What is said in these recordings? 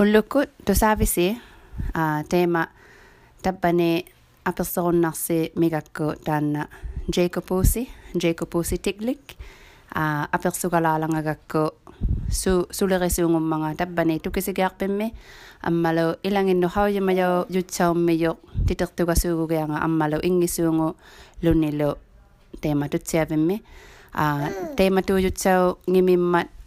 Hullukku, savisi sa vi se. Teema tabbani dan migakku tanna Jacobusi, Jacobusi tiklik. Apersukalaalangagakku su sulerisuungummaga tabbani tukisigiarpimmi ammalu ilanginnu haujamayo jutsaummiyo titertugasuugugianga ammalu tu lunilu teema hmm. tema tu tuujutsau ngimimmat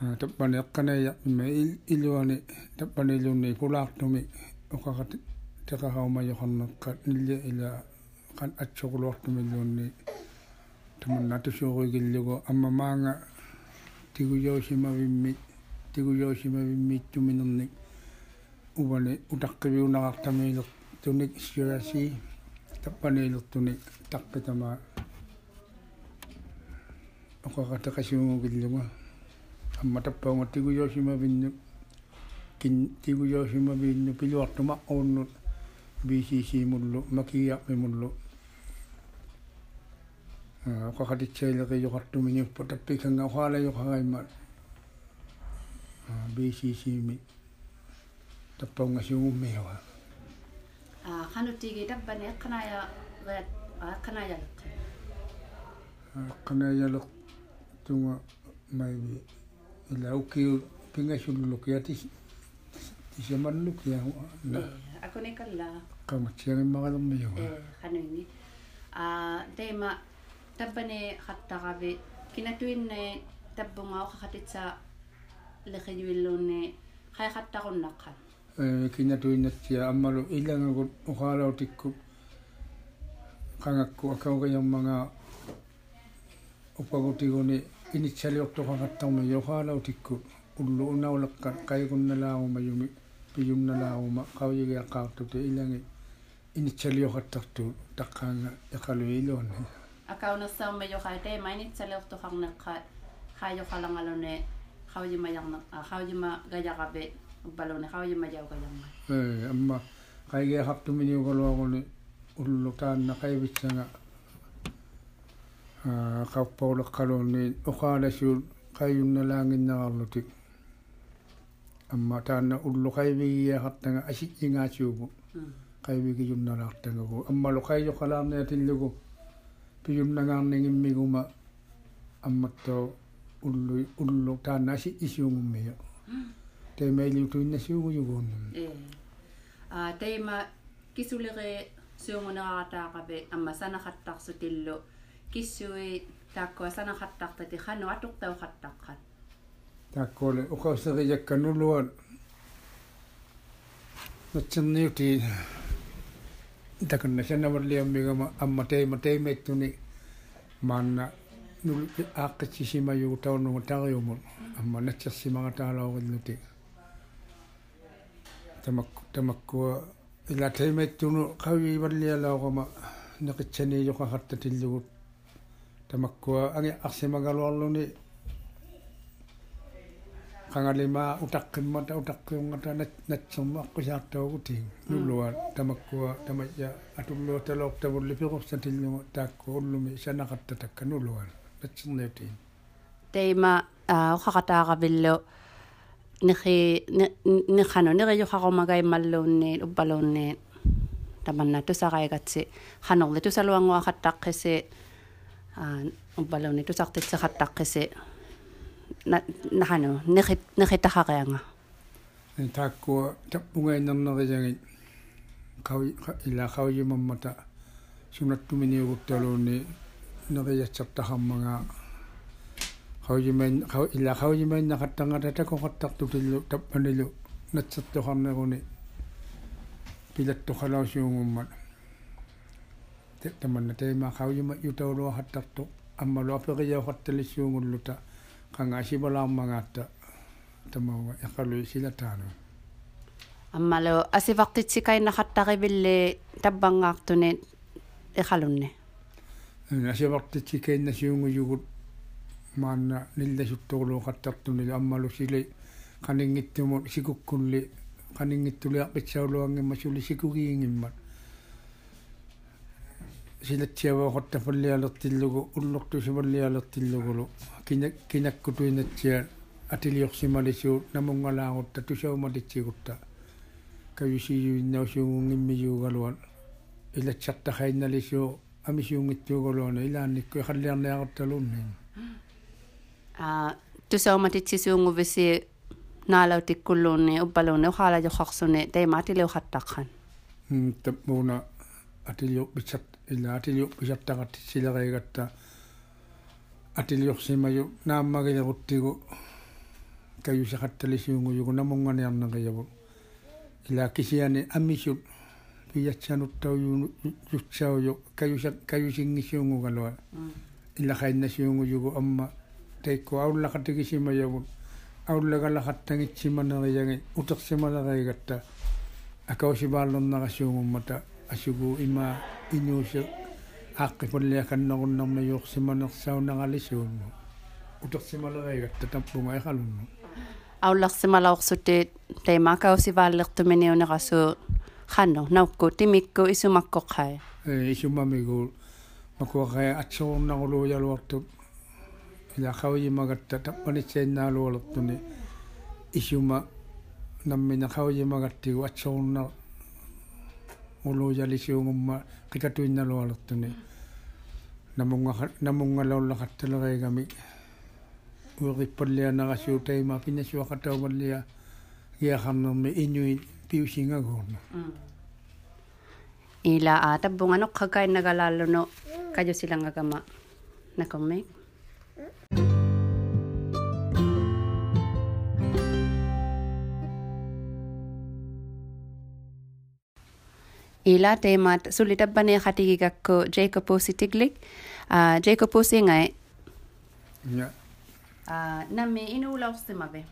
асингиллуугалу тамаккуа амма таppani эққанаяа имма илуани таppani илуунни пулаартуми оқақат теқахаумайоқарнеққат нилля ила қан атсоқулуартуми илуунни таманна тусууруигиллугу амма маанга тигуйоосимавимми тигуйоосимавиммиттуминерник ammatappa ngattigujosimavinnu kin tigujosimavinnu piluartuma uunnut BCC mullu makiyaqmi mullu. Ah, Qaqatitsailiqi yuqartumiñuppa tappikanga uqaalajuqagaimmat BCC mi ah, tappaungasiugummiuga qanutigi ah, tappani eqqanaaya eqqanaayaliq eqqanaayaliq tunga maybi i la au ke pinga i sulu loke ati i se manu loke a hua. Ako ne ka la. Ka matia ni maga dhamme i hua. Hanu ini. Te ma, tampa ne hata gawe, kina ne tabu ngau kakati tsa leke juilu ne kai kon naka. Kina ne tia amalu ilanga kon uhaala o. Kangakku akau ka yung mga upakuti ullu unauleqqat qaigunnalaagumayumi piyumnalaaguма qauyigiaqqaartuti ilangi initsaliorqattartu taqqaanga iqaluiluunni akaunersaarma yoqaatee mainitsaliortoqarneqqa qaayoqalangalune qauyimajarne qauyima gajarabe balone qauyima jaugajarma ee amma qaigiaqartuminiugaluaguni ullu taanna qaivitsanga qappauleqqaluunni uqaalasuut qaiyunnalaanginnerarlutik amma taanna ullu qaivigiaqartanga asijingaasuugu qaivigiyunnalaartangugu ammalu qaiyuqalaarniatillugu piyunnagaarningimmiguma амматтоо уллу уллу таанааси исиунгуммиа теймаилиутуиннасуугуйугууннам э. А тейма кисулере суунгунераратаақапи амма санахаттарсутиллу киссуи тааккуа санахаттартати хану атортауқаттаққат тааккууле уқаусериякканулуат натсерниути таканна санаваллиаммигама амма тейма тейметтуни маанна nul aaqqitsisima yuutaunugu tariumut amma natsersimanga taalaorilluti tamakku tamakkua ila taimattunu qaviivallialaoqama neqitsaniijoqaqartatillugut tamakkua angi arsimagaluarluni qangalima utaqqimata utaqqiungata natserma aqqusaartaugutiin nullua tamakkua tamayya atulluutaloortavulli piqursatillugu taakku ullumi sanaqattatakka nulluan атсерниутиин тейма оқақатааравиллу нихи нихану нериюхарумагаймаллуунни уппалуунни таманна тусарайгатси ханорли тусалуангуахаттаққиси umpalauni tusartitseqattaqqisi nahanu nexit nexitaqarianga taakku tapungay nang nakajangit, ila qawjimammata sunattuminiuguktaluunni naga jachap tahamanga. Kau jima, kau ila qawjimainnaqattangata takoqattartu tillu tappanilu natsertoqarneruni pilattoqalausiungummat Teman-tema kau yuma ƴutawno hattatto amma lo fexiye xottali siungulluta kanga si bala manga ta tamaga yaqaluy silatano amma lo asifaqtitsi kayna hatta ke bille tabbangaaqtune ixalunne asifaqtitsi kayna siunguyugut mana nilda sutto lo xattartunile amma lo sile kaningit tu mo sikukkulli kaningit tuli aqpitsauloangimma suli sikugiingimmat silatsiavooqottafallialertillugu ullortusimallialertillugulu kinak kinakkutuinatsia atiliorsimalisuut namungalaaqutta tusaumalitsigutta. Kavisiuinnausuungimmiyuugaluan ilatsartaxainnalisuu amisiungittuugaluana ilaannikku iqalliarniaqattaluunnin а тусауматитсисуунгувиси наалаутиккуллуунни уппалуунни ухаалажоқарсуни таймаатилеухаттаққан тапмуна illa atiliu pisattaqat silereigatta atiliorsiimaju naammagilequttigu kayusiqattalisiungujugu namunganiarneqiyavu illa kisiani amisut piyatsanuttauju jutsauju kayusa kayusinngisiungugalua illa qainnasiungujugu amma teikku aullaqatigisimayabu aullagalaqattangitsimanneriyangi utersimaneriigatta akausivaallornerasiungummata asugu imaa инуусе ааққипаллиаканнеруннарма юорсиманерсаунералисуунну утерсималеригатта таппунга эхалунну аулларсималаорсути таймаакаусивааллертуминиунерасуу ханно наукку тимикку исумаккоқхай э исумамигу макуақая атсоорнарулууялуартут ila qaujimagatta tappanitsainнааlualertuni isuma nammina ulo jali siungumma qikatuinnalualertuni namunga namungalolla qattalerigami uerippallianarasuutaima pinnasuaqataumallia giaqarnermi inuit piusingaguurna mm. ila atabbungano qakainnagalaalluno kaju silangakama nakommek Thank you. ila temat sulitabbane khatigigakko jacoposi tiglik uh, jacoposi ngai ya uh, namme inuulaustimabe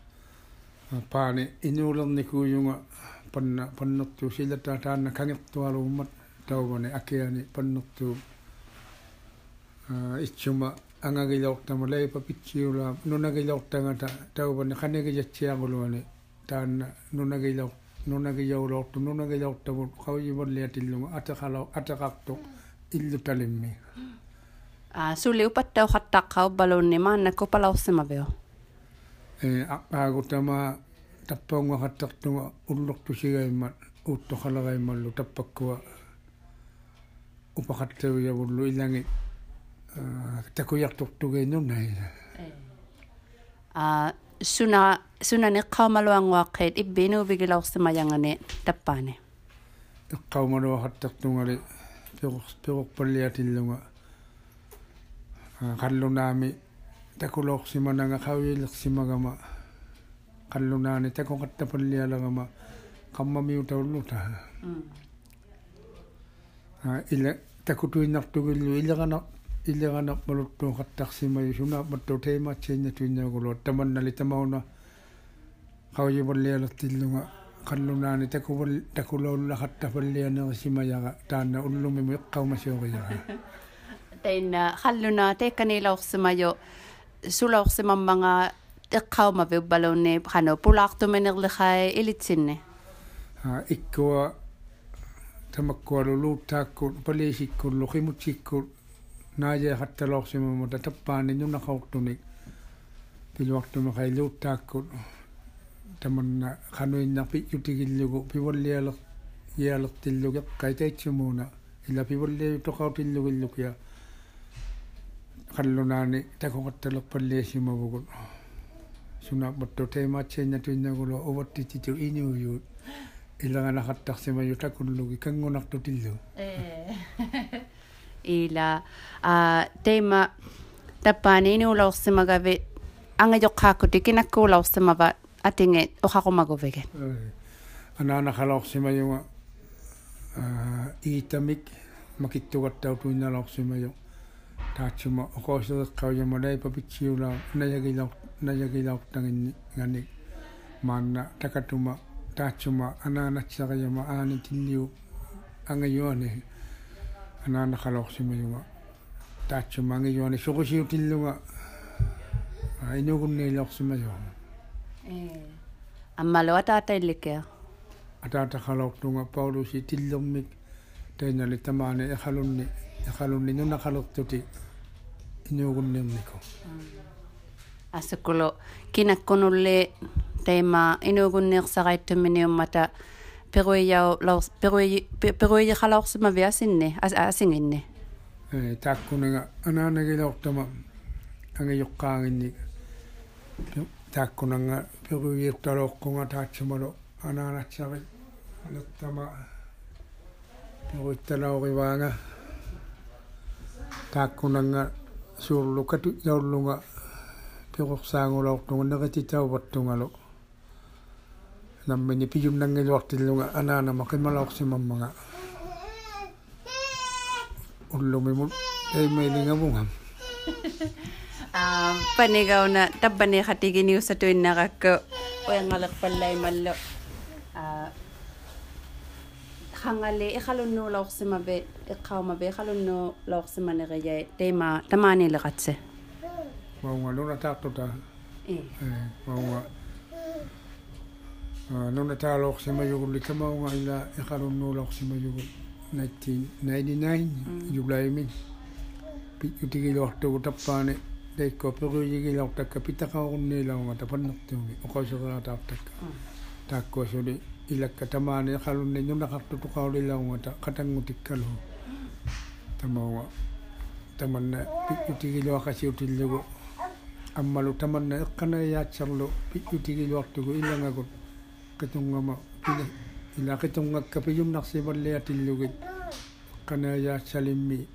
paane inuulernikuyunga panna pannertu silata taanna kangertualummat tauvane akiani pannertu uh, icchuma angagilortama leipa pitsiula nunagilortangata tauvane khanegijattianguluani taanna nunagilort nunagi yowroqtu nunagi yoqtagu qawiyiborliatillugu ataqalo ataqaqtu illutalimmi a suliu pattau qattaqqau balunni maannaku palausimavio e aqqaagutama tappaunga qattaqtuga ullortusigaimmat uuttoqalagaimallu tappakkua upaqattaujavullu ilangi takuyartortugiinnunai Ah. suna suna ne qawmalu angwa qet ibbinu bigilaw simayangane tappane qawmalu hattaqtungari piqoq piqoq palliatillunga qallunaami takuloqsimananga qawiliqsimagama qallunaani takuqatta pallialagama qammamiutawulluta ila takutuinartugillu ilaqana illanganak maluttuun qattaxsimayu suna mattutayma tsiinna tuinnagulo tamannali tamauna qauyivallialertillunga qallunaani takuval takulaullahattavallianerisimayaga taanna ullumimu iqqaumasiuqiyaga tainna qalluna tekkanilaorsimayu sulaorsimammaga iqqaumavi ubbalunni qanu pulaartuminerliqai ilitsinni ikkua tamakkualuluuttaakku paliisikkullu qimutsikkut naaje hattalok sima mo ta tappaande ñum na xawtu ni til waxtu ma xay liw tàkku tamun na xanuy na fi jutigillugu fi walleelo yeelotillugu kay tay cimuna ila fi walleeyu toqawtillugilluk ya xallunaani takoxattalok pallee sima bugul suna batto tayma ceñatuñnagulo o watti cicu i ñëwyuut ilangana xattax sima yu takullugi kangunaqtutillu ila a teima tapani ini ulaussimagavi angajokqaakuti kinakku ulaussimava atinge oqaqumaguvegen anaanaqalorsimayuga iitamik makittugattautuinnalorsimayu taatsuma oqooseriqqaujamulai papitsiulaa najagilor najagilortanginni ngani. Maanna takatuma taatsuma anaanatsaqajama aanitinniu angayuani anaana qalorsimaluga taatsumaangi joni suqusiutillunga ah, inugunneilorsimaluga e, ammalu ataata illikia ataata qalortunga paulusi tillermik tainali tamaani iqalunni iqalunni nunaqalortuti inugunnermiku ah, asukulu kinakkunulli taima inugunneersaqaittumini ummata peruija laus peruija peruija halausma via sinne as asinginne eh, taakkunaga anaanagilortama angajoqqaaginni taakkunanga peruiittaloqqunga taatsumalu anaanatsari nattama peruittalaorivaanga taakkunanga suurlukatu yaulunga perorsaangulortunga neqititauvattungalu nammini piyum nangiluartillunga anaanama qimalauqsimammanga ullumimut taimailingavuga panigauna tabbani khatiginiusatuinnaqakku uyangalerpallaimallu là ikhalunnu lauqsimabe iqqaumabe ikhalunnu lauqsimaneriye taima tamanileqatse vaunga luna taaqtuta vaunga Ah, nuna ta lo xsi ma yugul li kama nga ila e xalon no lo xsi ma yugul. 1999 yugla yimi bi uti gi lox to tapane de ko peru yi gi lox takka pita ka on ne la tapan nak te ngi ko so na ta takka mm. ta ko so de ila ka tamane xalon ne nyum na xartu to ka la nga ta khatang muti kalu tama wa. Tama na bi uti gi lo uti lego amalu tama na ikkana ya charlo bi uti gi lo xtu kitunga ila kitunga kapiyum naksiballe atillugi. Kanaya salimmi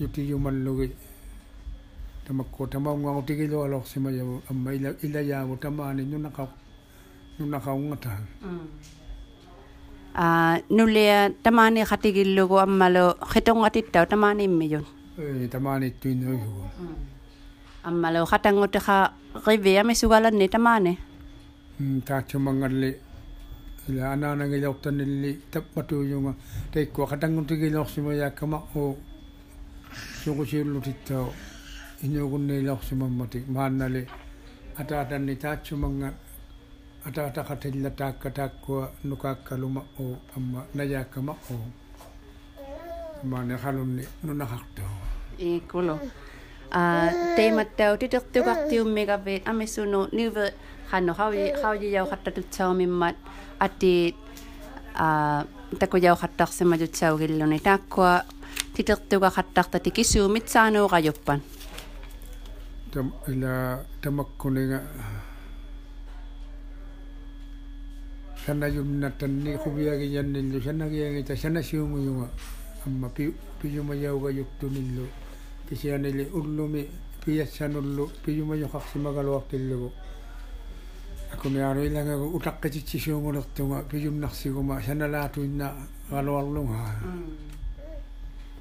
yutiyumallugi tamakko tama ngau tigilo alok sima ya amma ila ila ya tama ni nuna ka nuna ka ngata mm. a ah, nulia tama ni khatigillo go amma lo khitong atitta tama ni miyun eh tama ni tuino yo mm. amma lo khatango te kha gibe ya mesugala ni tama ne mm, ta chumangalle ila anana ngi yoktan li tapatu yunga tay ko khatangun tigi loxima yakama o sugu shirlu titto inugunne loxima mati manale ata ata ni tachumanga ata ata khatilla takka takko nukakkaluma o amma nayakama o mane khalunni nunakharto e kolo a temat tau titok tukak tiummega vet amesuno nivet hanno hawi hawi yau hatta tu chau mimmat ati a taku yau hatta sema ju chau gilluni takwa titirtuga hatta tikisumit saanu qajuppan tam ila tamakkuniga sana yumna tanni khubiagi jannillu sana giyangi ta sana siumu yunga amma pi piyuma yauga yuktunillu kisianili ullumi, piyassanullu piyuma yuqaqsimagaluaqtillugu kumiaruilanga utaqqititsisuungulertunga piyumnarsiguma sanalaatuinna qaluarlunga mm.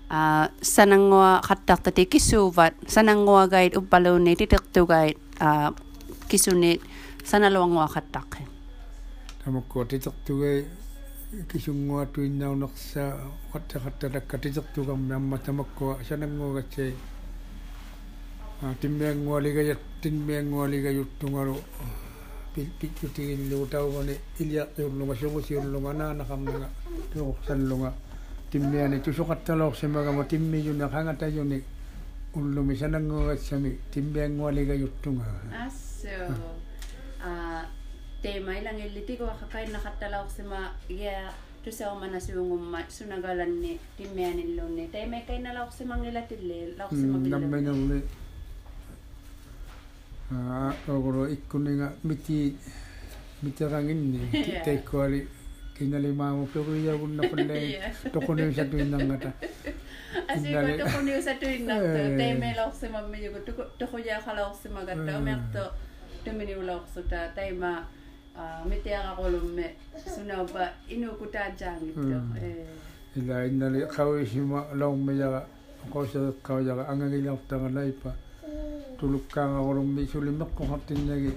a ah, sanangua khattartati kisuuvat sanangua gait uppaluunni titertugait a ah, kisunit sanaluangua khattaqqi tamakku titertugai kisunguatuinnaunersa qattaqattalakka titertugarmi amma tamakkua sananguagatsai ah, timmiangualigajat timmiangualigajuttungalu pitigin lugu tau mani ilya yurlunga sugu siurlunga na nakamnanga tuku sallunga timmi ani tusukattalo semaga mo timmi yuna kangata yuni ullumi sananguga sami timmi angwaliga yuttunga asso tema ilang ilitiko kakain nakattalo sema ya tusa o manasungum sunagalan ni timmi anillo ni tema kain na laksima ngilatille laksima billo огоро иккунинга мити митерангинни тейкуали киналимааму перуиагунна палле токунисатуиннангата асига токуниусатуиннарто таймелаорсимаммиюгу тохуяахалаорсимагатта умерто туминиулаорсута тайма митиарaqulummi sunauppa inukutaataangitto э. Ила иннали қависима лауммияга қосеққавяга ангагилартагалаипа тулуккаангорумми сулимеққоқартиннаги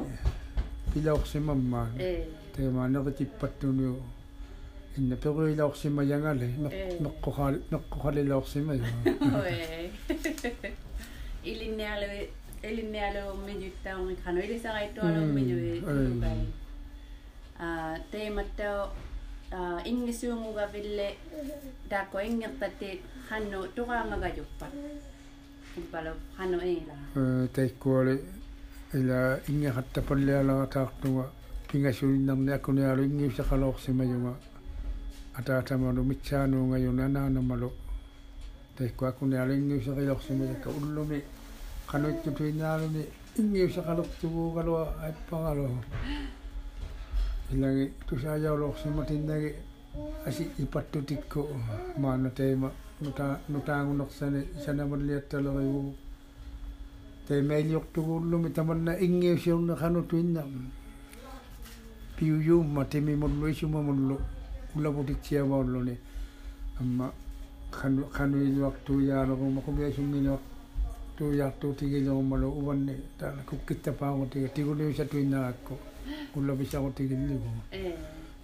пилаорсимаммаа э тема неритиппаттуниу инна перуилаорсимаянгале меққохаали меққохалилаорсимаю ой илинниалу илинниалу миjuttaungi kanu ilisaraittualu mijui tulukai а тематтаа а ингисуунгугавилле таакко ингертати ханну taikkuali ila inga hatta palliala taartuga pingasulinnarniakkunialu ingiusaqaloorsimajuga ataatamalu mitsaanuungajuna naanamalu. Taikkuakkunialu ingiusaqilorsimajakka ullumi. Qanuittutuinaaluni ingiusaqalortuguugalua aippangalu ilagi tusaajauluorsimatinnagi asi ipattutikku maana teema. nutaangunorsani sanamalliattalerigu tai meiliortuguullumi tamanna ingiusiorna kanutuinna piuyuumma timimullu isumamullu ulaputitsiamaulluni amma kanuiluartuiaalerumma kumiasunginuartuiartu tigilerummalu uvanni taana kukkittapaaqutiga tiguliusatuinnaakku ullapisaqutigilligu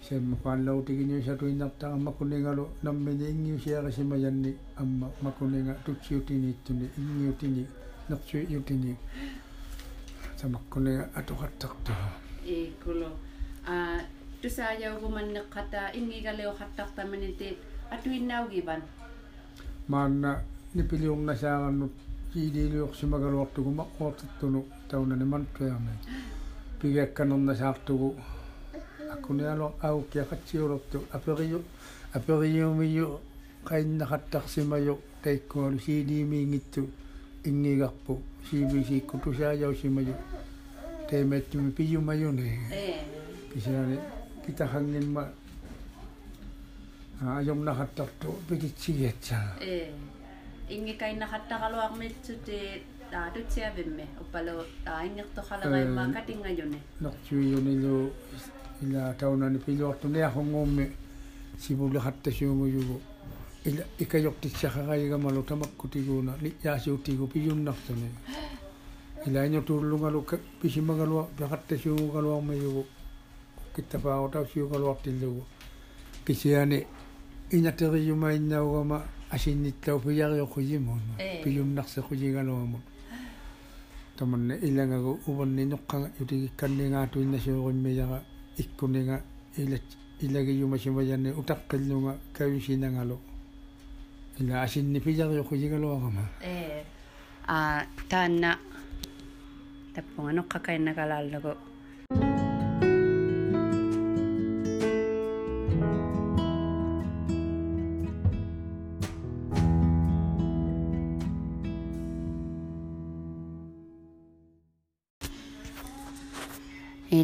sem fallau tiginyu shatui napta amma kuningalu nammini ingyu siaga simayanni amma makuninga tutsiutini tuni ingiutini napsiutini tuh e ikulo a tusaya gumanni qata ingigale hattakta minite atuinnaugiban maanna nipiliunna saagannut kiiliiliuqsimagaluartuguma qoortattunu taunani mantuyarni pigakkanerna saartugu. この野郎青木八よろってアペリよアペリよみよ買いなかったしまよ大工ある CD みぎとインギガッポ CBC ことしゃやおしまよてめっちみぴゆまよねぴしらねきたはんげんまあよんなかったとべきちげちゃんええインギ買いなかったかろあめつて tu tia vimme o palo ai nek to khala gai ma katinga yone nok chui yone lo ila tauna ni pilo to ne hongo me si bu le hatta shungu yugo ila ikayok ti tia khaga yiga malo tamak kuti go na li ya shu ti go piyun nak to ne ila nyo tur lunga lo pishima ga lo hatta shungu ga lo me yugo kitta pa ota shungu ga lo til yugo kisiane inateri yuma inna ugama asinnittau piyari okujimon piyum nakse kujiga lo amon tumanne ilangagu uvanni noqqanga yutigikkannengaa tuinnasioqimmiyaqa ikkuninga ilat ilagiyumasimayanne utaqqillunga kavisinangalo. Ila asinnipijaqyoqujigaloaqama e, taanna tappunga noqqakainnakalaallagu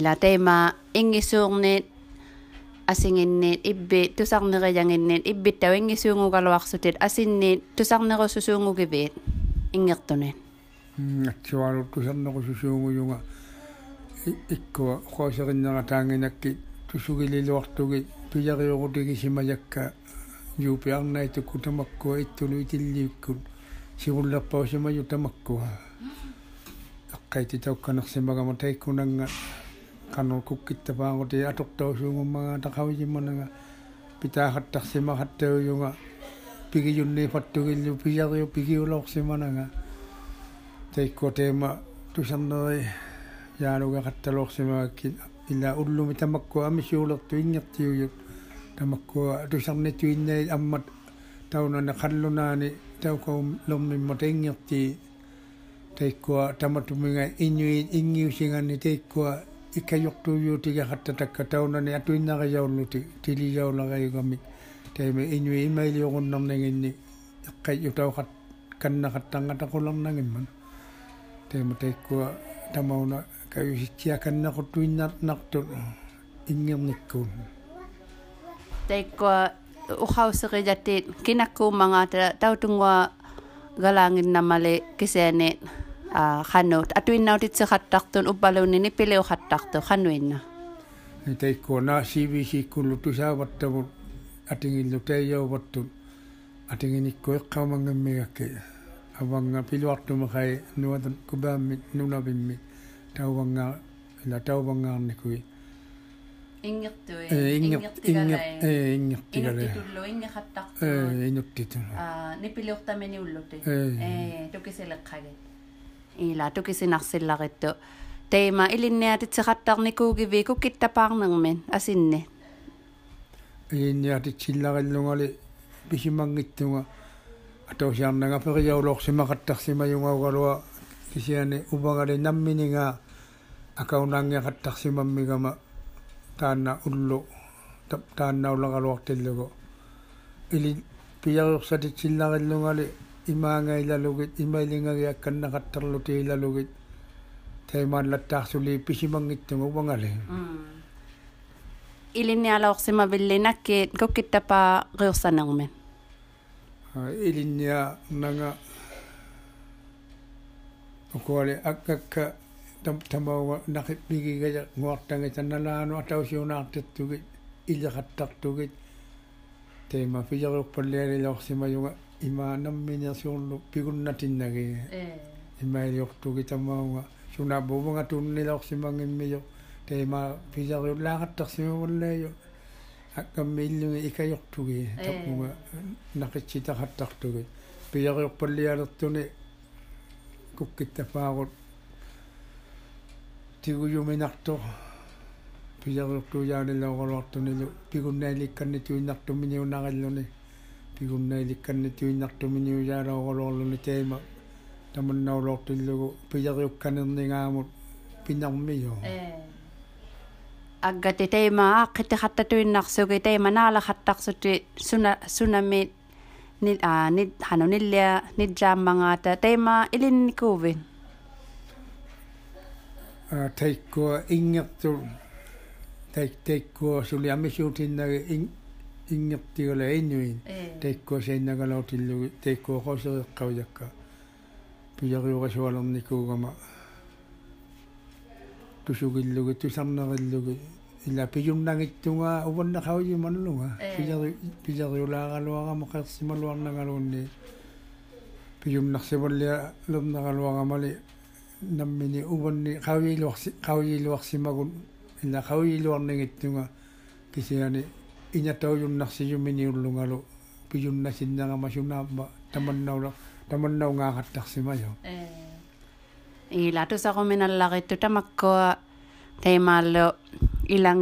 ила тема ингисуурниит асингинниит ибби тусарнериянginniит иббиттау ингисуунгугалуарсутит асинниит тусарнерусусуунгугивиит ингертунит атсуалу тусарнерусусуунгуюнга иккуа хоосериннера таангинакки тусугилилуартуги пияриорутиги симаякка юупиарнаитукку тамаккуа иттулу итиллииккут сигуллерпаусимаю тамаккуа аққайти таукканерсимагама kano kukkita pangote atokta usunga mga takawi jimana nga pita hatak sima hatta uyunga pigi yunni fattu gilyo piyak yo pigi ulok simana nga teikko teema, tusannoi yaaluga hatta lok sima illa ullumi tamakko amisi ulok tu inyakti uyuk tamakko tusanne tu innei ammat taunana kallunaani tauko lommimma teinyakti teikko tamatuminga inyui inyusinganni teikko i ka yoktu yu te ka hatata ka tauna ni atu ina ka yau lu te tili yau la kai te me inu i mai li okun nam nengi ni kai yu tau hat kanna hatanga ta kolam nengi man. Te me te kua tamauna ka yu hikia kanna kutu ina naktu ingi mikku te kua uhau sere jati manga te galangin namale kisenet ниппилиухаттарту хануинна таиккуна CVC куллу тусааваттавут атингиллу таияуваттут атингиникку эққаумангаммигакки аванга пилуартумахай нуатан кубааммит нунавиммит тауанга ila tauvangaarnikui ингертуи э ингер ингер э ингертигале ингертитуллу ингехаттарту э инуттиту а нипилиортамини уллути э э тукиселеққаги ила тукисинарсилларитtu тейма илинниатитсеқаттарникуугиви куккиттапаарнермин асинни иинниатитсиллариллунгали писимангиттунга атоосиарнага периаулоорсимақаттарсимаюнгаугалуа кисиани упагали наммининга акаунаангиақаттарсимаммигама таанна уллу тааннаулақалуартиллугу или imanga ilalugit imailinga ya kanna kattarlute ilalugit taiman lattaxsuli pisimangittungu wangale ilinni alaorsima villinakki kokkittapa qiursanermen ilinnia nanga ukuale akkakka tamawa Tema nguartanga tannalaanu atausiunaartattugit iliqattartugit teima juga имаанамминерсиурлу пигуннатиннаги э имаилиортуги тамауга сунаабувага туннилорсимангиммио тема фижерууллаагаттарсимаваллааю аккамми иллуги икаёртуги таппуга нақитситақаттартугит пижерууппаллиалертуни куккиттапаагут тигуюминартор thì hôm nay thì cần là tiêu nhắc tôi mình nhiều ra đâu có rồi là chơi mà ta mình nào lọt thì lúc bây giờ tôi cần là ngay một pin nhắm mấy rồi agga te te ma khite khatta tu nak so ge te mana la khatta so te suna suna me ni a ni hanu ni le ni jam manga ta te ma ilin ni ko vin a te ko ingat tu te te ko suli ami shu tin na ing ingertigala inuin taikkoa seinnagalartillugi taikkoa qoseriqqaviakka pijariuqasualernikugama tusugillugi tusarnerillugi ila pijunnangittunga uvannaqaujimallunga pijari pijariulaaqaluaqama qersimaluarnagaluunni pijunnarsivallia lernaqaluaqamali наммини уванни қавиилуарси қавиилуарсимагун ила қавиилуарнигиттунга кисиани inya tau yung naksi yung mini yung lungalo. Piyun na sin na nga masyuna ba taman na wala taman na nga katak si mayo. Eh, eh ila to sa kuminal lakit to tamak ko tayo malo ilang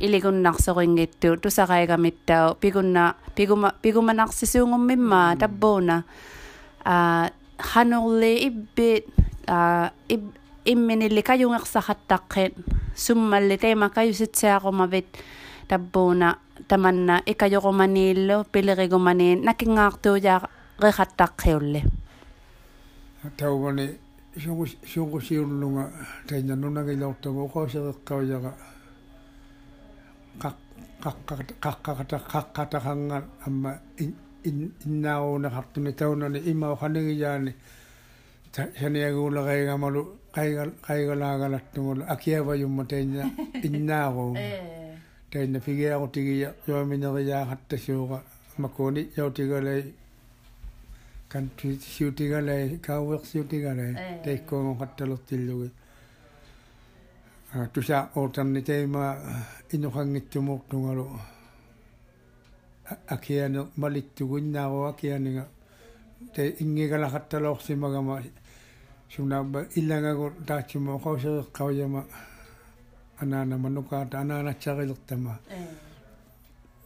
ilikon nakso ko ingit to to sa kaya gamit tao pigun na piguma piguma naksisungong mimma mm. tabo na. Ah hanuli ibit ah ibit imminili kayo nga sa katakin. Sumali siya ako mabit. Tabo na. таманна икажоруманииллу пилеригумани накингаартуujaa рихаттаққиулли таувани сугу сугусиуллунга тайна нунагилортагу оқосереққавяга қақ қаққата қаққатаханга амма иннааруунақартуни таунани taina figia ko tigia yo mina ga ya hatta shoga makoni yo tiga le kan tu siu tiga le ka wek siu tiga le te ko mo hatta lo tilu tu sa o tan ni te ma ino hang tu mo tu ngalo akia no malit tu gun manukaata anaanatsarilertama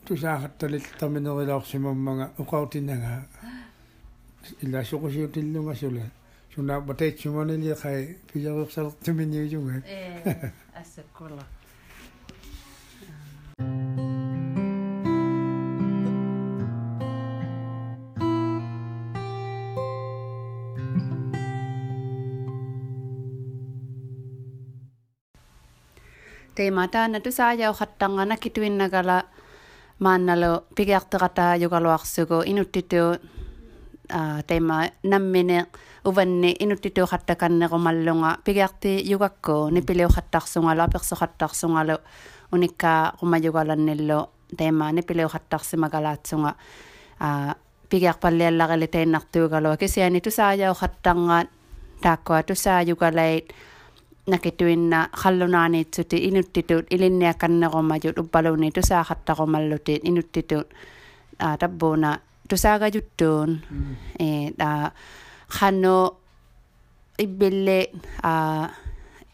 tusaaxattalittarminerilaorsimammaga uqautinaga illa suqusiutillunga sula sunaaba taitsumanili qai pijarirsalertuminiujunga ассаккула tema teimata natu saajau khattangana kituinnakala maannalo pigiarteqata yugaluarsugu inuttitu teima nammine uvanni inuttitu khattakannequmallunga pigiarti yugakku nipiliu khattarsungalu aperso khattarsungalu unikka qumajugalannillu teima nipiliu khattarsimakalaaatsunga pigiarpalliallaqili teinnartuugalua kisiani tusaajau khattangaat taakkua tusaayugalait nakituinna khallunaaneitsuti inuttituut ilinnia kannaqomajut uppaluni tusaaxattaqomallutit inuttituut a tabbuuna tusaagajuttuun. Mm. E a khanno ibbille a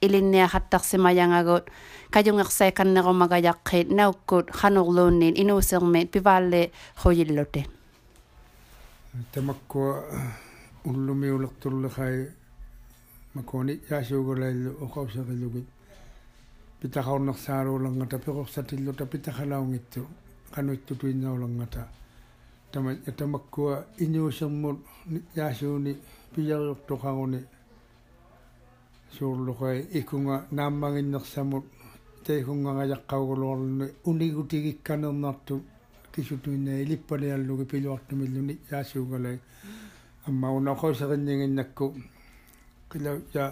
ilinniaqattaqsimajangagut kajungeqsai kannaqomagajaqqit naukkut khanuqluunniin inuusermiit pivaalle khujillutit tamakku ullumiulertullekhai макуани яасуугулаиллу оқаусерилугит питахаорнерсааруулангата пеқорсатиллута питахалаунгитсу кануиттутуиннаулангата тама ятамаккуа иниусермут яасууни пиериортоқаруни суурлуқай икунга нааммагиннерсамут тэйхунгагаяққаугулуорлуни унигутигикканернарту кисутуинна илиппалиаллуги пилуартумиллуни яасуугалай kila ya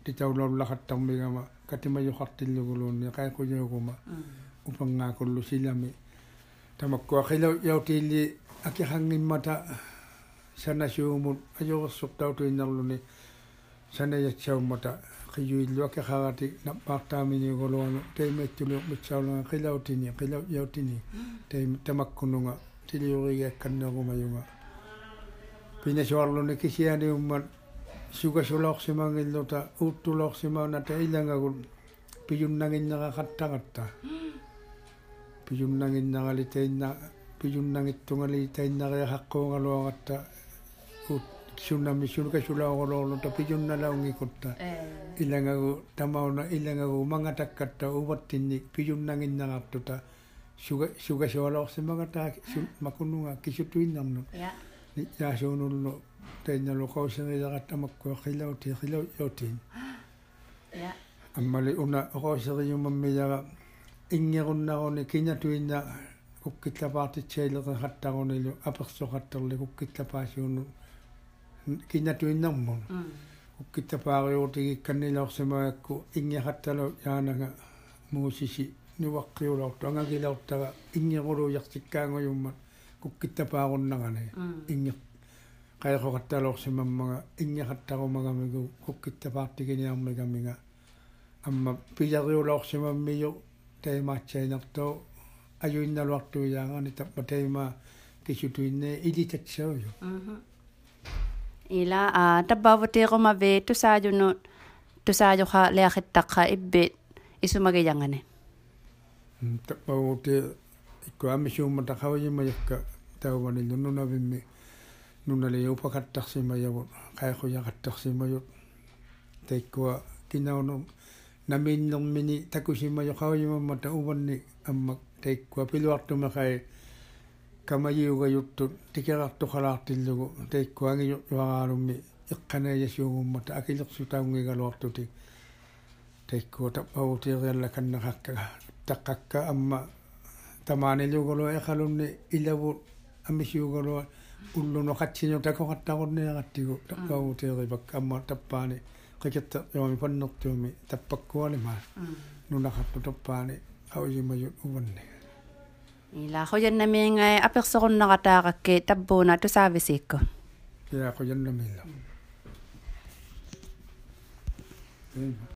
di tawlo lahat tambi gama katima yo khatil yo golon ya kay ko yo goma mm. upang nga ko lu silami tamak ko khila ya tili aki hangin mata sana shumun ayo suktaw to inarluni sana ya chaw mata khiyu ilu aki khagati na tei me golon tay metulu mitchawlo khila utini khila yo ya tini tei tamak kununga tili yo ya kanna goma yo ma pina shwarlo ne kisiani sukasulaqsimangillota uttulaqsimaunata ilangagun piyunnaginnaqa piyunnaginnaqalitainna piyunnangittungalitainnaqiaqaqquungaluaqatta sunami sulkasulaqoloorluta piyunnalaungikutta ilangagu tamauna ilangagu mangatakkatta uvattinni kisutuin suga sugasualoqsimangata makununga kisutuinnarnut yaasuunullu таинналу qouserileqattamakku qilauti qilau yautin ja. Аммали уна оқоосериумаммияга ингеруннаруни кинатуинна куккиллапаартитсаилеқаттарунилу аперсоқаттерли куккиллапаасууну кинатуиннармун куккиллапаариуутигикканнилаорсимаакку ингератталу яанага муусиси нуаққиулаорту ангагилаортага ингерулуяртиккаангуйуммат куккиттапаагуннагани инги qayqoqattaloqsimammaga inñaqattaqumagamigu kukkittapaartiginiarmigamiga amma pijariulaorsimammiyu taimaatsainartoo ajuinnaluartuijaangani tappa taima kisutuinne yo mm-hmm. ila a tabbaavuteequmave tusaajunut tusaajuqa leaqittaqa ibbit isumagijangane mm, tabbaavuti ikku amisuummataqaujima yakka tauvanillununavimmi нунали упакаттарсимаягут қайқуяқаттарсимают таиккуа кинауну наминнэрмини такусимаю қаважимаммата уванни аммак таиккуа пилуартумақай камаюгаюттут тикерартухалаартиллугу таиккуаги юагаалумми иққанааясуугуммата акилерсутаунгигалуартути таиккуа таппавутиериалла каннақакка таққакка амма тамаанилугулу эхалунни илавут амисуугулу уллуно қатсиню такоқаттарунниагаттигу таппаагутеерипак амма таппаани қикетта йоми паннертууми таппаккуалима нунақатту таппаани ауимaju уванни ила хояннамиинgai аперсоруннератаагакки таббууна тусаависиикку я хояннамилла